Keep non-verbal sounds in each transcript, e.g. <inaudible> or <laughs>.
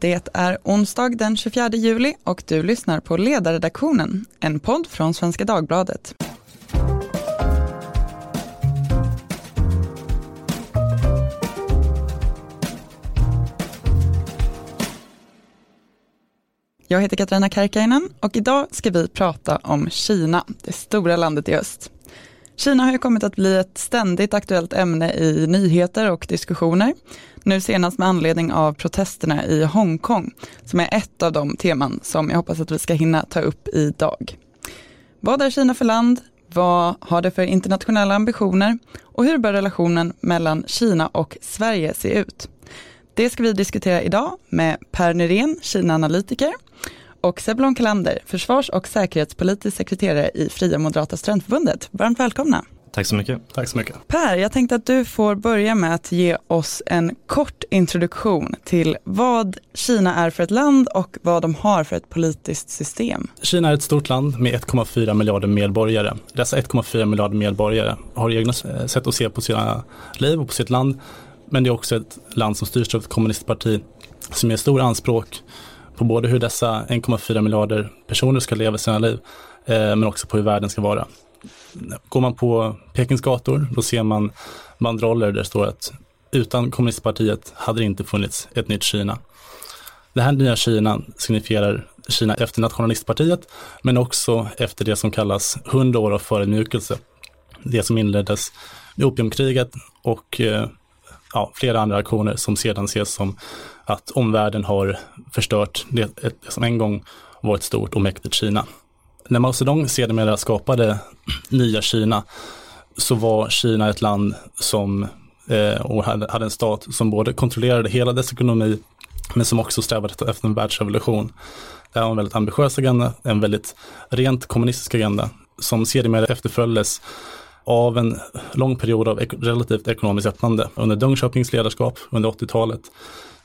Det är onsdag den 24 juli och du lyssnar på Ledarredaktionen, en podd från Svenska Dagbladet. Jag heter Katarina Karkainen och idag ska vi prata om Kina, det stora landet i öst. Kina har ju kommit att bli ett ständigt aktuellt ämne i nyheter och diskussioner. Nu senast med anledning av protesterna i Hongkong, som är ett av de teman som jag hoppas att vi ska hinna ta upp idag. Vad är Kina för land? Vad har det för internationella ambitioner? Och hur bör relationen mellan Kina och Sverige se ut? Det ska vi diskutera idag med Per Nyrén, Kina-analytiker och Sebulon Kalander, försvars och säkerhetspolitisk sekreterare i Fria Moderata Studentförbundet. Varmt välkomna. Tack så mycket. Tack så mycket. Per, jag tänkte att du får börja med att ge oss en kort introduktion till vad Kina är för ett land och vad de har för ett politiskt system. Kina är ett stort land med 1,4 miljarder medborgare. Dessa 1,4 miljarder medborgare har egna sätt att se på sina liv och på sitt land. Men det är också ett land som styrs av ett kommunistparti som ger stora anspråk på både hur dessa 1,4 miljarder personer ska leva sina liv, eh, men också på hur världen ska vara. Går man på Pekings gator, då ser man banderoller där det står att utan kommunistpartiet hade det inte funnits ett nytt Kina. Det här nya Kina signifierar Kina efter nationalistpartiet, men också efter det som kallas 100 år av förödmjukelse. Det som inleddes med opiumkriget och eh, ja, flera andra aktioner som sedan ses som att omvärlden har förstört det, det som en gång var ett stort och mäktigt Kina. När Mao Zedong sedermera skapade nya Kina så var Kina ett land som eh, och hade, hade en stat som både kontrollerade hela dess ekonomi men som också strävade efter en världsrevolution. Det här var en väldigt ambitiös agenda, en väldigt rent kommunistisk agenda som sedermera efterföljdes av en lång period av relativt ekonomiskt öppnande. Under Deng Xiaopings ledarskap under 80-talet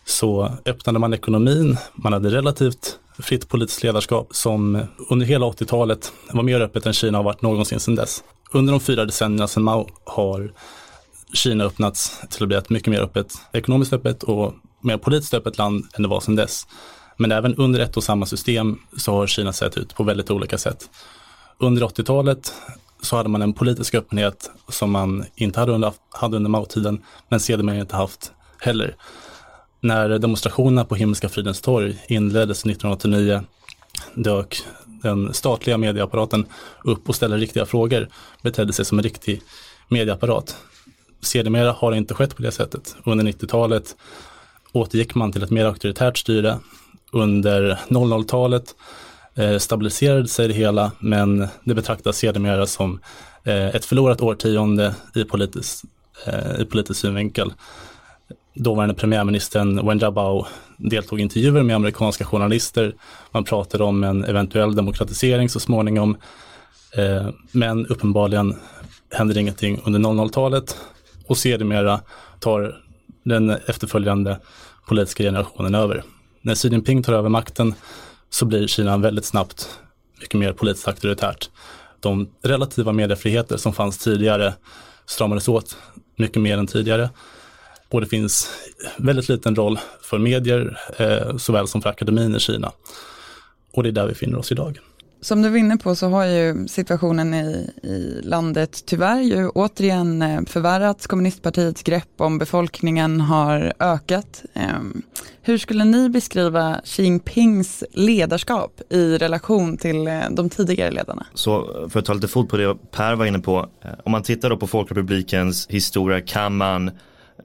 så öppnade man ekonomin, man hade relativt fritt politiskt ledarskap som under hela 80-talet var mer öppet än Kina har varit någonsin sedan dess. Under de fyra decennierna sedan Mao har Kina öppnats till att bli ett mycket mer öppet, ekonomiskt öppet och mer politiskt öppet land än det var sedan dess. Men även under ett och samma system så har Kina sett ut på väldigt olika sätt. Under 80-talet så hade man en politisk öppenhet som man inte hade under, hade under Mao-tiden, men sedermera inte haft heller. När demonstrationerna på Himmelska fridens torg inleddes 1989 dök den statliga medieapparaten upp och ställde riktiga frågor, betedde sig som en riktig medieapparat. Sedermera har det inte skett på det sättet. Under 90-talet återgick man till ett mer auktoritärt styre. Under 00-talet eh, stabiliserade sig det hela, men det betraktas sedermera som eh, ett förlorat årtionde i politisk, eh, i politisk synvinkel dåvarande premiärministern Wen Jiabao deltog i intervjuer med amerikanska journalister. Man pratade om en eventuell demokratisering så småningom. Eh, men uppenbarligen händer ingenting under 00-talet och sedermera tar den efterföljande politiska generationen över. När Xi Jinping tar över makten så blir Kina väldigt snabbt mycket mer politiskt auktoritärt. De relativa mediefriheter som fanns tidigare stramades åt mycket mer än tidigare och det finns väldigt liten roll för medier eh, såväl som för akademin i Kina. Och det är där vi finner oss idag. Som du var inne på så har ju situationen i, i landet tyvärr ju återigen eh, förvärrats. Kommunistpartiets grepp om befolkningen har ökat. Ehm, hur skulle ni beskriva Xi Jinpings ledarskap i relation till eh, de tidigare ledarna? Så för att ta lite fot på det Per var inne på, eh, om man tittar då på Folkrepublikens historia kan man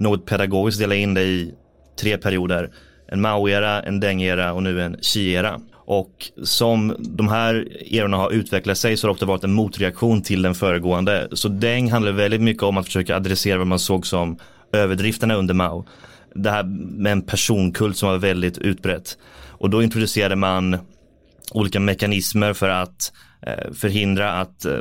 något pedagogiskt dela in det i tre perioder. En Mao-era, en Deng-era och nu en Xi-era. Och som de här erorna har utvecklat sig så har det ofta varit en motreaktion till den föregående. Så Deng handlar väldigt mycket om att försöka adressera vad man såg som överdrifterna under Mao. Det här med en personkult som var väldigt utbrett. Och då introducerade man olika mekanismer för att eh, förhindra att eh,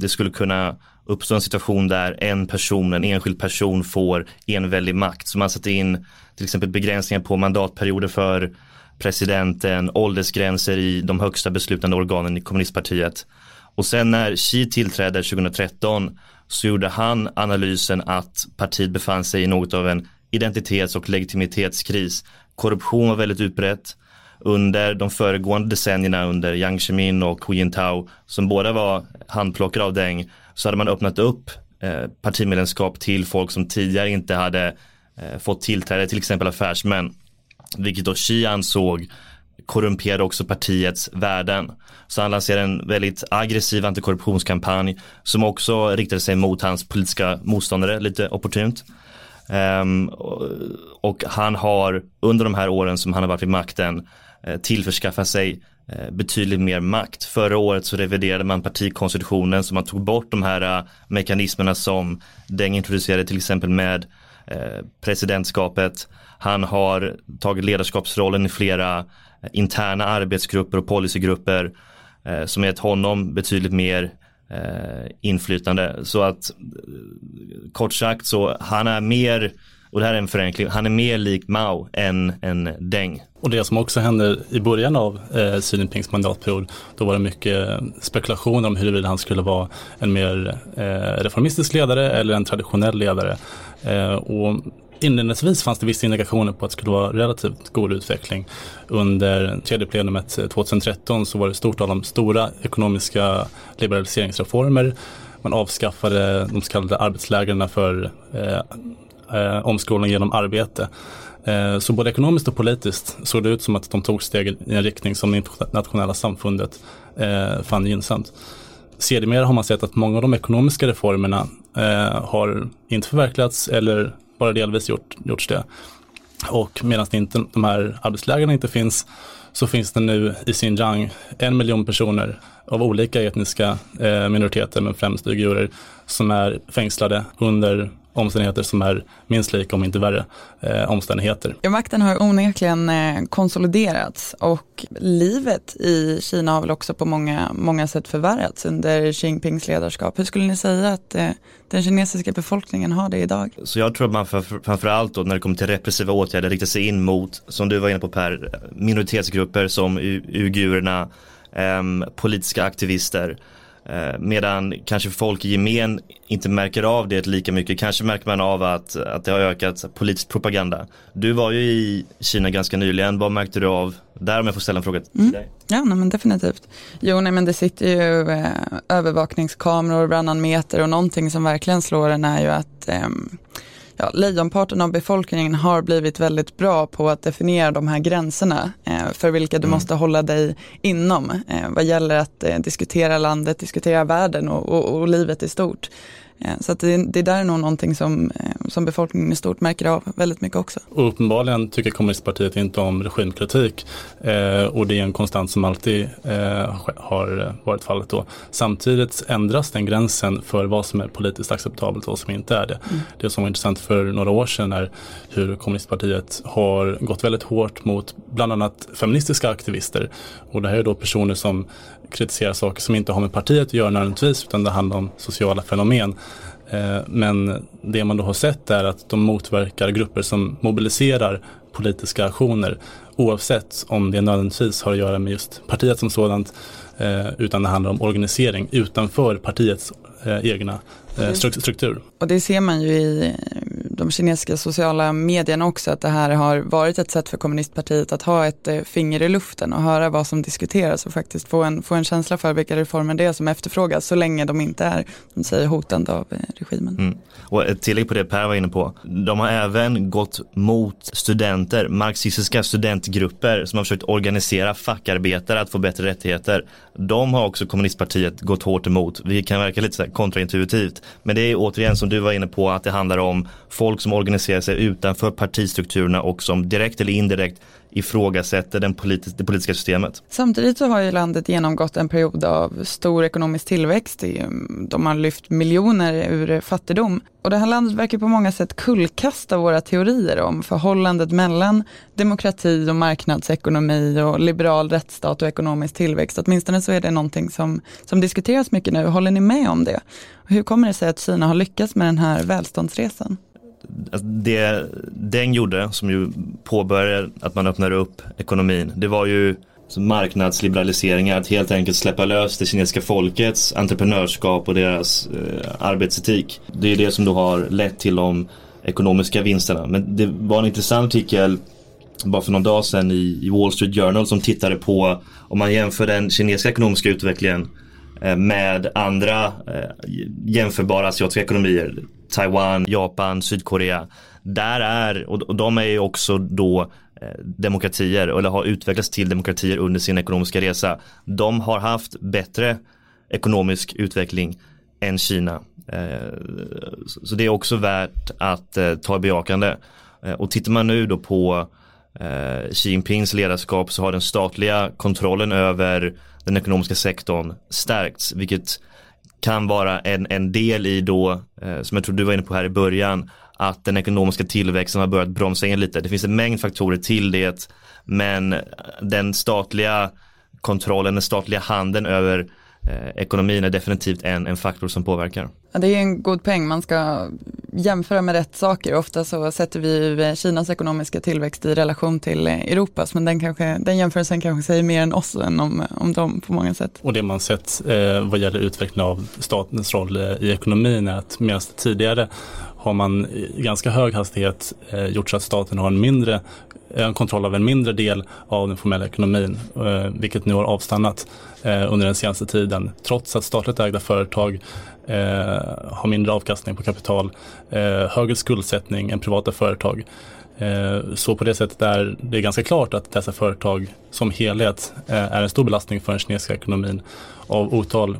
det skulle kunna uppstår en situation där en person, en enskild person får en väldig makt. Så man sätter in till exempel begränsningar på mandatperioder för presidenten, åldersgränser i de högsta beslutande organen i kommunistpartiet. Och sen när Xi tillträdde 2013 så gjorde han analysen att partiet befann sig i något av en identitets och legitimitetskris Korruption var väldigt utbrett. Under de föregående decennierna under Jiang Zemin och Hu Jintao som båda var handplockade av Deng så hade man öppnat upp eh, partimedlemskap till folk som tidigare inte hade eh, fått tillträde, till exempel affärsmän. Vilket då Xi ansåg korrumperade också partiets värden. Så han lanserade en väldigt aggressiv antikorruptionskampanj som också riktade sig mot hans politiska motståndare lite opportunt. Um, och han har under de här åren som han har varit vid makten eh, tillförskaffat sig Eh, betydligt mer makt. Förra året så reviderade man partikonstitutionen så man tog bort de här eh, mekanismerna som Deng introducerade till exempel med eh, presidentskapet. Han har tagit ledarskapsrollen i flera interna arbetsgrupper och policygrupper som gett honom betydligt mer inflytande. Så att kort sagt så han är mer, och det här är en förenkling, han är mer lik Mao än en Deng. Och det som också hände i början av eh, Xi Jinpings mandatperiod, då var det mycket eh, spekulationer om huruvida han skulle vara en mer eh, reformistisk ledare eller en traditionell ledare. Eh, och Inledningsvis fanns det vissa indikationer på att det skulle vara relativt god utveckling. Under tredje plenumet eh, 2013 så var det stort tal om stora ekonomiska liberaliseringsreformer. Man avskaffade de så kallade arbetslägren för eh, eh, omskolning genom arbete. Eh, så både ekonomiskt och politiskt såg det ut som att de tog steg i en riktning som det internationella samfundet eh, fann gynnsamt. Sedermera har man sett att många av de ekonomiska reformerna eh, har inte förverkligats eller bara delvis gjort, gjorts det. Och medan inte, de här arbetslägren inte finns så finns det nu i Xinjiang en miljon personer av olika etniska eh, minoriteter, men främst uigurer, som är fängslade under omständigheter som är minst lika, om inte värre, eh, omständigheter. Ja, makten har onekligen eh, konsoliderats och livet i Kina har väl också på många, många sätt förvärrats under Xi Jinpings ledarskap. Hur skulle ni säga att eh, den kinesiska befolkningen har det idag? Så jag tror att man framförallt då när det kommer till repressiva åtgärder riktar sig in mot, som du var inne på Per, minoritetsgrupper som uigurerna, eh, politiska aktivister medan kanske folk i gemen inte märker av det lika mycket. Kanske märker man av att, att det har ökat politisk propaganda. Du var ju i Kina ganska nyligen. Vad märkte du av där om jag får ställa en fråga till mm. dig? Ja, nej, men definitivt. Jo, nej, men det sitter ju eh, övervakningskameror varannan meter och någonting som verkligen slår en är ju att eh, ja, lejonparten av befolkningen har blivit väldigt bra på att definiera de här gränserna eh, för vilka du mm. måste hålla dig inom eh, vad gäller att eh, diskutera landet, diskutera världen och, och, och livet i stort. Eh, så det, det där är nog någonting som, eh, som befolkningen i stort märker av väldigt mycket också. Och uppenbarligen tycker kommunistpartiet inte om regimkritik eh, och det är en konstant som alltid eh, har varit fallet då. Samtidigt ändras den gränsen för vad som är politiskt acceptabelt och vad som inte är det. Mm. Det som var intressant för några år sedan är hur kommunistpartiet har gått väldigt hårt mot bland annat feministiska aktivister och det här är då personer som kritiserar saker som inte har med partiet att göra nödvändigtvis utan det handlar om sociala fenomen. Eh, men det man då har sett är att de motverkar grupper som mobiliserar politiska aktioner oavsett om det nödvändigtvis har att göra med just partiet som sådant eh, utan det handlar om organisering utanför partiets eh, egna struktur. Och det ser man ju i de kinesiska sociala medierna också, att det här har varit ett sätt för kommunistpartiet att ha ett eh, finger i luften och höra vad som diskuteras och faktiskt få en, få en känsla för vilka reformer det är som efterfrågas så länge de inte är, de säger hotande av eh, regimen. Mm. Och ett tillägg på det Per var inne på, de har även gått mot studenter, marxistiska studentgrupper som har försökt organisera fackarbetare att få bättre rättigheter. De har också kommunistpartiet gått hårt emot, vilket kan verka lite kontraintuitivt. Men det är återigen som du var inne på att det handlar om folk som organiserar sig utanför partistrukturerna och som direkt eller indirekt ifrågasätter den politi det politiska systemet. Samtidigt så har ju landet genomgått en period av stor ekonomisk tillväxt. De har lyft miljoner ur fattigdom. Och det här landet verkar på många sätt kullkasta våra teorier om förhållandet mellan demokrati och marknadsekonomi och liberal rättsstat och ekonomisk tillväxt. Åtminstone så är det någonting som, som diskuteras mycket nu. Håller ni med om det? hur kommer det sig att Kina har lyckats med den här välståndsresan? Alltså, det den gjorde, som ju påbörjade att man öppnade upp ekonomin, det var ju marknadsliberaliseringar, att helt enkelt släppa lös det kinesiska folkets entreprenörskap och deras eh, arbetsetik. Det är det som då har lett till de ekonomiska vinsterna. Men det var en intressant artikel bara för någon dag sedan i, i Wall Street Journal som tittade på om man jämför den kinesiska ekonomiska utvecklingen eh, med andra eh, jämförbara asiatiska ekonomier. Taiwan, Japan, Sydkorea. Där är, och de är ju också då eh, demokratier eller har utvecklats till demokratier under sin ekonomiska resa. De har haft bättre ekonomisk utveckling än Kina. Eh, så det är också värt att eh, ta i bejakande. Och tittar man nu då på Xi Jinpings ledarskap så har den statliga kontrollen över den ekonomiska sektorn stärkts, vilket kan vara en, en del i då, eh, som jag tror du var inne på här i början, att den ekonomiska tillväxten har börjat bromsa in lite. Det finns en mängd faktorer till det, men den statliga kontrollen, den statliga handeln över Eh, ekonomin är definitivt en, en faktor som påverkar. Ja, det är en god poäng, man ska jämföra med rätt saker. Ofta så sätter vi Kinas ekonomiska tillväxt i relation till Europas, men den, kanske, den jämförelsen kanske säger mer än oss än om, om dem på många sätt. Och det man sett eh, vad gäller utvecklingen av statens roll eh, i ekonomin är att medan tidigare har man i ganska hög hastighet eh, gjort så att staten har en mindre eh, en kontroll av en mindre del av den formella ekonomin, eh, vilket nu har avstannat eh, under den senaste tiden. Trots att statligt ägda företag eh, Eh, har mindre avkastning på kapital, eh, högre skuldsättning än privata företag. Eh, så på det sättet är det ganska klart att dessa företag som helhet är en stor belastning för den kinesiska ekonomin. Av otal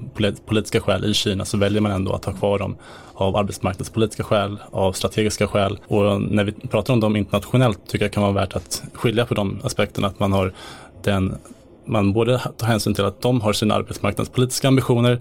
politiska skäl i Kina så väljer man ändå att ha kvar dem av arbetsmarknadspolitiska skäl, av strategiska skäl. Och när vi pratar om dem internationellt tycker jag kan vara värt att skilja på de aspekterna. Att man har den man både tar hänsyn till att de har sina arbetsmarknadspolitiska ambitioner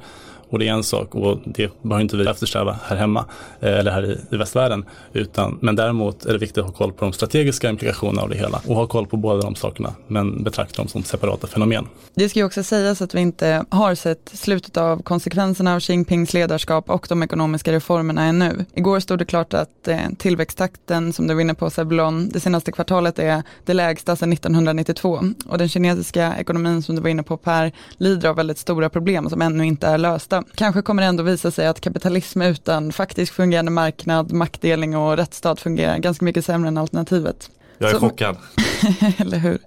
och det är en sak och det behöver inte vi eftersträva här hemma eh, eller här i, i västvärlden. Utan, men däremot är det viktigt att ha koll på de strategiska implikationerna av det hela och ha koll på båda de sakerna men betrakta dem som separata fenomen. Det ska ju också sägas att vi inte har sett slutet av konsekvenserna av Xi Jinpings ledarskap och de ekonomiska reformerna ännu. Igår stod det klart att eh, tillväxttakten som du var inne på Sebulon, det senaste kvartalet är det lägsta sedan 1992 och den kinesiska ekonomin som du var inne på Per lider av väldigt stora problem som ännu inte är lösta kanske kommer det ändå visa sig att kapitalism utan faktiskt fungerande marknad, maktdelning och rättsstat fungerar ganska mycket sämre än alternativet. Jag är så, chockad. <laughs> eller hur?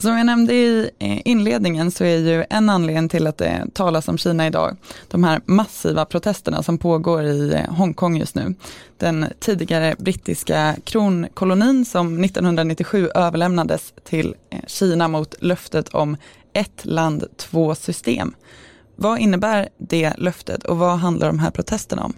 Som jag nämnde i inledningen så är ju en anledning till att det talas om Kina idag de här massiva protesterna som pågår i Hongkong just nu. Den tidigare brittiska kronkolonin som 1997 överlämnades till Kina mot löftet om ett land, två system. Vad innebär det löftet och vad handlar de här protesterna om?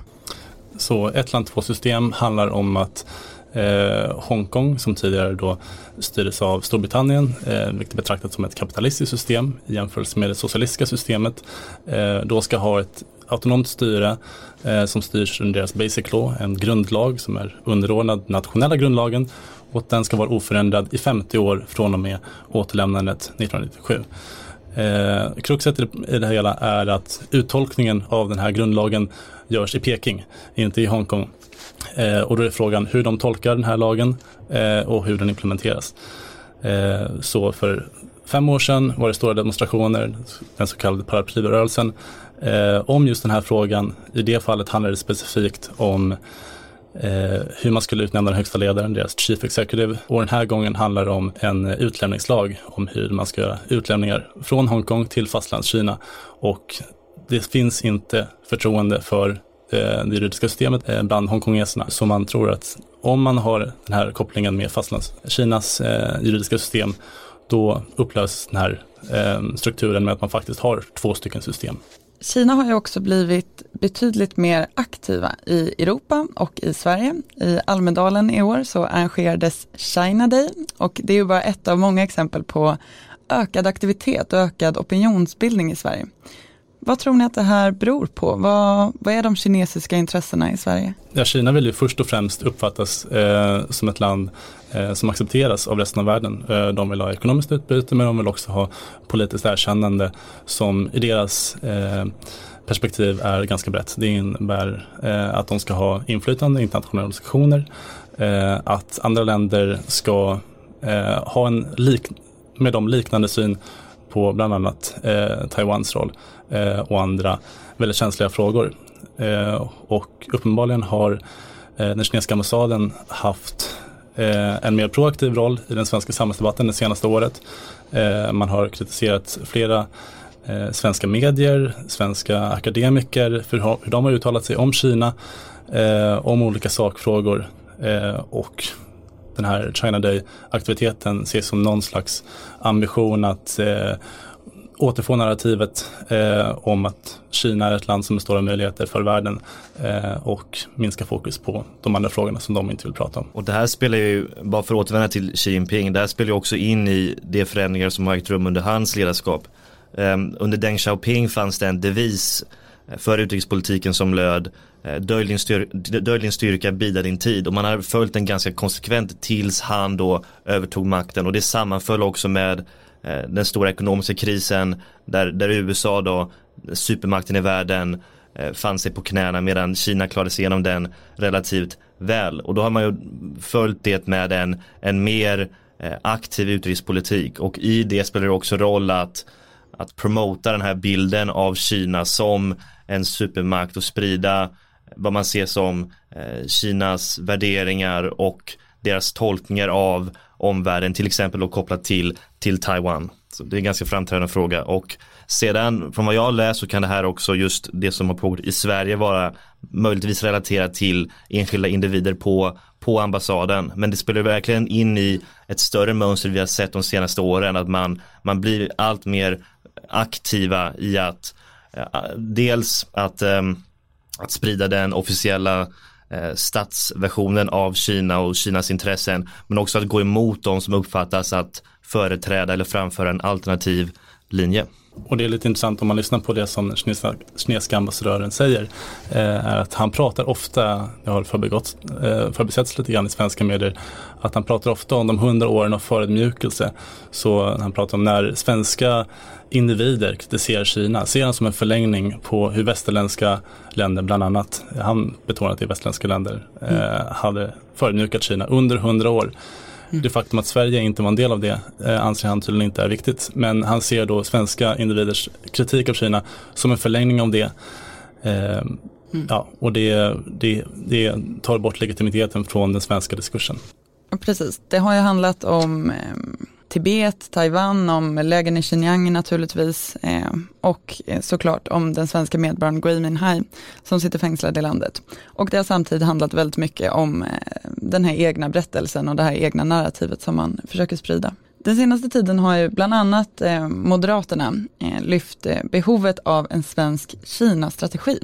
Så ett land, två system handlar om att eh, Hongkong som tidigare då styrdes av Storbritannien, eh, vilket betraktats som ett kapitalistiskt system i jämförelse med det socialistiska systemet, eh, då ska ha ett autonomt styre eh, som styrs under deras basic law, en grundlag som är underordnad nationella grundlagen och den ska vara oförändrad i 50 år från och med återlämnandet 1997. Eh, kruxet i det hela är att uttolkningen av den här grundlagen görs i Peking, inte i Hongkong. Eh, och då är frågan hur de tolkar den här lagen eh, och hur den implementeras. Eh, så för fem år sedan var det stora demonstrationer, den så kallade paraplyrörelsen, eh, om just den här frågan. I det fallet handlade det specifikt om eh, hur man skulle utnämna den högsta ledaren, deras chief executive. Och den här gången handlar det om en utlämningslag, om hur man ska göra utlämningar från Hongkong till fastlandskina. Och det finns inte förtroende för eh, det juridiska systemet eh, bland hongkongeserna. Så man tror att om man har den här kopplingen med fastlandskinas eh, juridiska system, då upplöses den här eh, strukturen med att man faktiskt har två stycken system. Kina har ju också blivit betydligt mer aktiva i Europa och i Sverige. I Almedalen i år så arrangerades China Day och det är ju bara ett av många exempel på ökad aktivitet och ökad opinionsbildning i Sverige. Vad tror ni att det här beror på? Vad, vad är de kinesiska intressena i Sverige? Ja, Kina vill ju först och främst uppfattas eh, som ett land eh, som accepteras av resten av världen. Eh, de vill ha ekonomiskt utbyte men de vill också ha politiskt erkännande som i deras eh, perspektiv är ganska brett. Det innebär eh, att de ska ha inflytande i internationella organisationer, eh, att andra länder ska eh, ha en lik med dem liknande syn på bland annat eh, Taiwans roll eh, och andra väldigt känsliga frågor. Eh, och uppenbarligen har eh, den kinesiska ambassaden haft eh, en mer proaktiv roll i den svenska samhällsdebatten det senaste året. Eh, man har kritiserat flera eh, svenska medier, svenska akademiker för hur de har uttalat sig om Kina, eh, om olika sakfrågor eh, och den här China Day-aktiviteten ses som någon slags ambition att eh, återfå narrativet eh, om att Kina är ett land som har stora möjligheter för världen eh, och minska fokus på de andra frågorna som de inte vill prata om. Och det här spelar ju, bara för att återvända till Xi Jinping, det här spelar ju också in i de förändringar som har ägt rum under hans ledarskap. Um, under Deng Xiaoping fanns det en devis för utrikespolitiken som löd eh, Dölj din, styr din styrka, bida din tid. Och man har följt den ganska konsekvent tills han då övertog makten. Och det sammanföll också med eh, den stora ekonomiska krisen där, där USA då, supermakten i världen, eh, fann sig på knäna medan Kina klarade sig igenom den relativt väl. Och då har man ju följt det med en, en mer aktiv utrikespolitik. Och i det spelar det också roll att, att promota den här bilden av Kina som en supermakt och sprida vad man ser som eh, Kinas värderingar och deras tolkningar av omvärlden, till exempel och kopplat till, till Taiwan. Så det är en ganska framträdande fråga och sedan från vad jag har läst så kan det här också just det som har pågått i Sverige vara möjligtvis relaterat till enskilda individer på, på ambassaden. Men det spelar verkligen in i ett större mönster vi har sett de senaste åren att man, man blir allt mer aktiva i att Eh, dels att, ehm, att sprida den officiella eh, statsversionen av Kina och Kinas intressen men också att gå emot de som uppfattas att företräda eller framföra en alternativ linje. Och det är lite intressant om man lyssnar på det som kinesiska ambassadören säger, eh, är att han pratar ofta, det har förbigått, eh, förbisetts lite grann i svenska medier, att han pratar ofta om de hundra åren av förödmjukelse. Så han pratar om när svenska individer kritiserar Kina, ser han som en förlängning på hur västerländska länder, bland annat, han betonar att det är västerländska länder, mm. eh, hade förödmjukat Kina under hundra år. Mm. Det faktum att Sverige inte var en del av det eh, anser han tydligen inte är viktigt. Men han ser då svenska individers kritik av Kina som en förlängning av det. Eh, mm. Ja, och det, det, det tar bort legitimiteten från den svenska diskursen. Precis, det har ju handlat om eh, Tibet, Taiwan, om lägen i Xinjiang naturligtvis eh, och eh, såklart om den svenska medborgaren Gui Minhai som sitter fängslad i landet. Och det har samtidigt handlat väldigt mycket om eh, den här egna berättelsen och det här egna narrativet som man försöker sprida. Den senaste tiden har ju bland annat Moderaterna lyft behovet av en svensk Kina-strategi.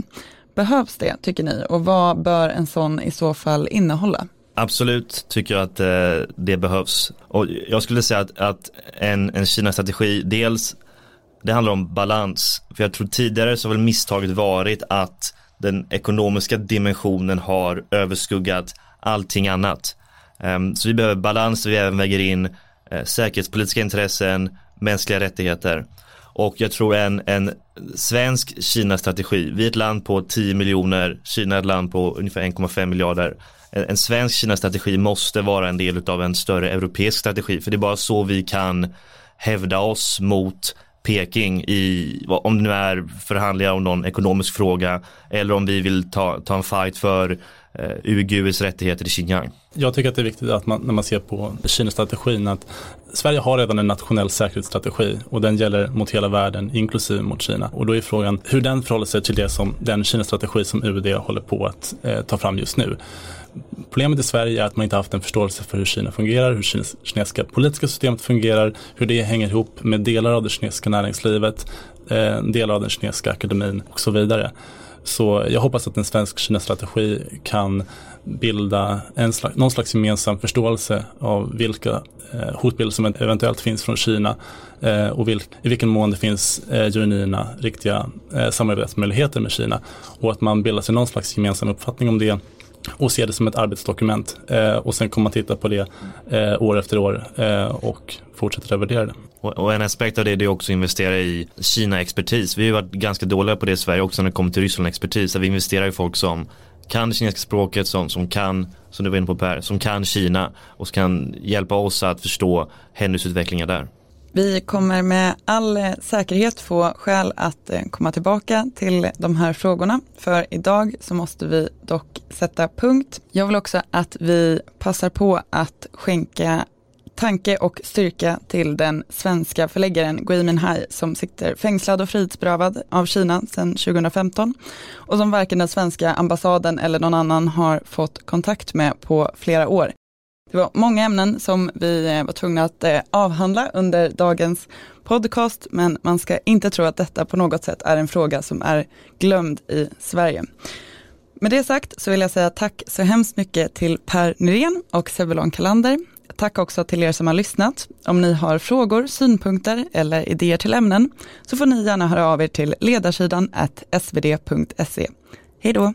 Behövs det, tycker ni, och vad bör en sån i så fall innehålla? Absolut tycker jag att eh, det behövs. Och jag skulle säga att, att en, en Kina-strategi, dels det handlar om balans. För jag tror tidigare så har väl misstaget varit att den ekonomiska dimensionen har överskuggat allting annat. Ehm, så vi behöver balans, vi även väger in eh, säkerhetspolitiska intressen, mänskliga rättigheter. Och jag tror en, en svensk Kina-strategi, vi är ett land på 10 miljoner, Kina är ett land på ungefär 1,5 miljarder. En svensk Kina-strategi måste vara en del av en större europeisk strategi för det är bara så vi kan hävda oss mot Peking i, om det nu är förhandlingar om någon ekonomisk fråga eller om vi vill ta, ta en fight för eh, uigurers rättigheter i Xinjiang. Jag tycker att det är viktigt att man, när man ser på Kina-strategin att Sverige har redan en nationell säkerhetsstrategi och den gäller mot hela världen inklusive mot Kina. Och då är frågan hur den förhåller sig till det som den Kina-strategi som UD håller på att eh, ta fram just nu. Problemet i Sverige är att man inte haft en förståelse för hur Kina fungerar, hur kines kinesiska politiska systemet fungerar, hur det hänger ihop med delar av det kinesiska näringslivet, eh, delar av den kinesiska akademin och så vidare. Så jag hoppas att en svensk Kina-strategi kan bilda en slags, någon slags gemensam förståelse av vilka eh, hotbilder som eventuellt finns från Kina eh, och vilk, i vilken mån det finns eh, genuina, riktiga eh, samarbetsmöjligheter med Kina. Och att man bildar sig någon slags gemensam uppfattning om det och se det som ett arbetsdokument eh, och sen kommer man titta på det eh, år efter år eh, och fortsätta revidera det. Och, och, en aspekt av det är också att investera i Kina-expertis. Vi har varit ganska dåliga på det i Sverige också när det kommer till Ryssland-expertis. Vi investerar i folk som kan det kinesiska språket, som, som kan, som du var inne på Per, som kan Kina och som kan hjälpa oss att förstå händelseutvecklingen där. Vi kommer med all eh, säkerhet få skäl att eh, komma tillbaka till de här frågorna. För idag så måste vi dock sätta punkt. Jag vill också att vi passar på att skänka tanke och styrka till den svenska förläggaren Gui Minhai som sitter fängslad och frihetsberövad av Kina sedan 2015 och som varken den svenska ambassaden eller någon annan har fått kontakt med på flera år. Det var många ämnen som vi eh, var tvungna att eh, avhandla under dagens podcast, men man ska inte tro att detta på något sätt är en fråga som är glömd i Sverige. Med det sagt så vill jag säga tack så hemskt mycket till Per Nyrén och Sebulon Kalander Tack också till er som har lyssnat. Om ni har frågor, synpunkter eller idéer till ämnen så får ni gärna höra av er till ledarsidan svd.se. Hej då!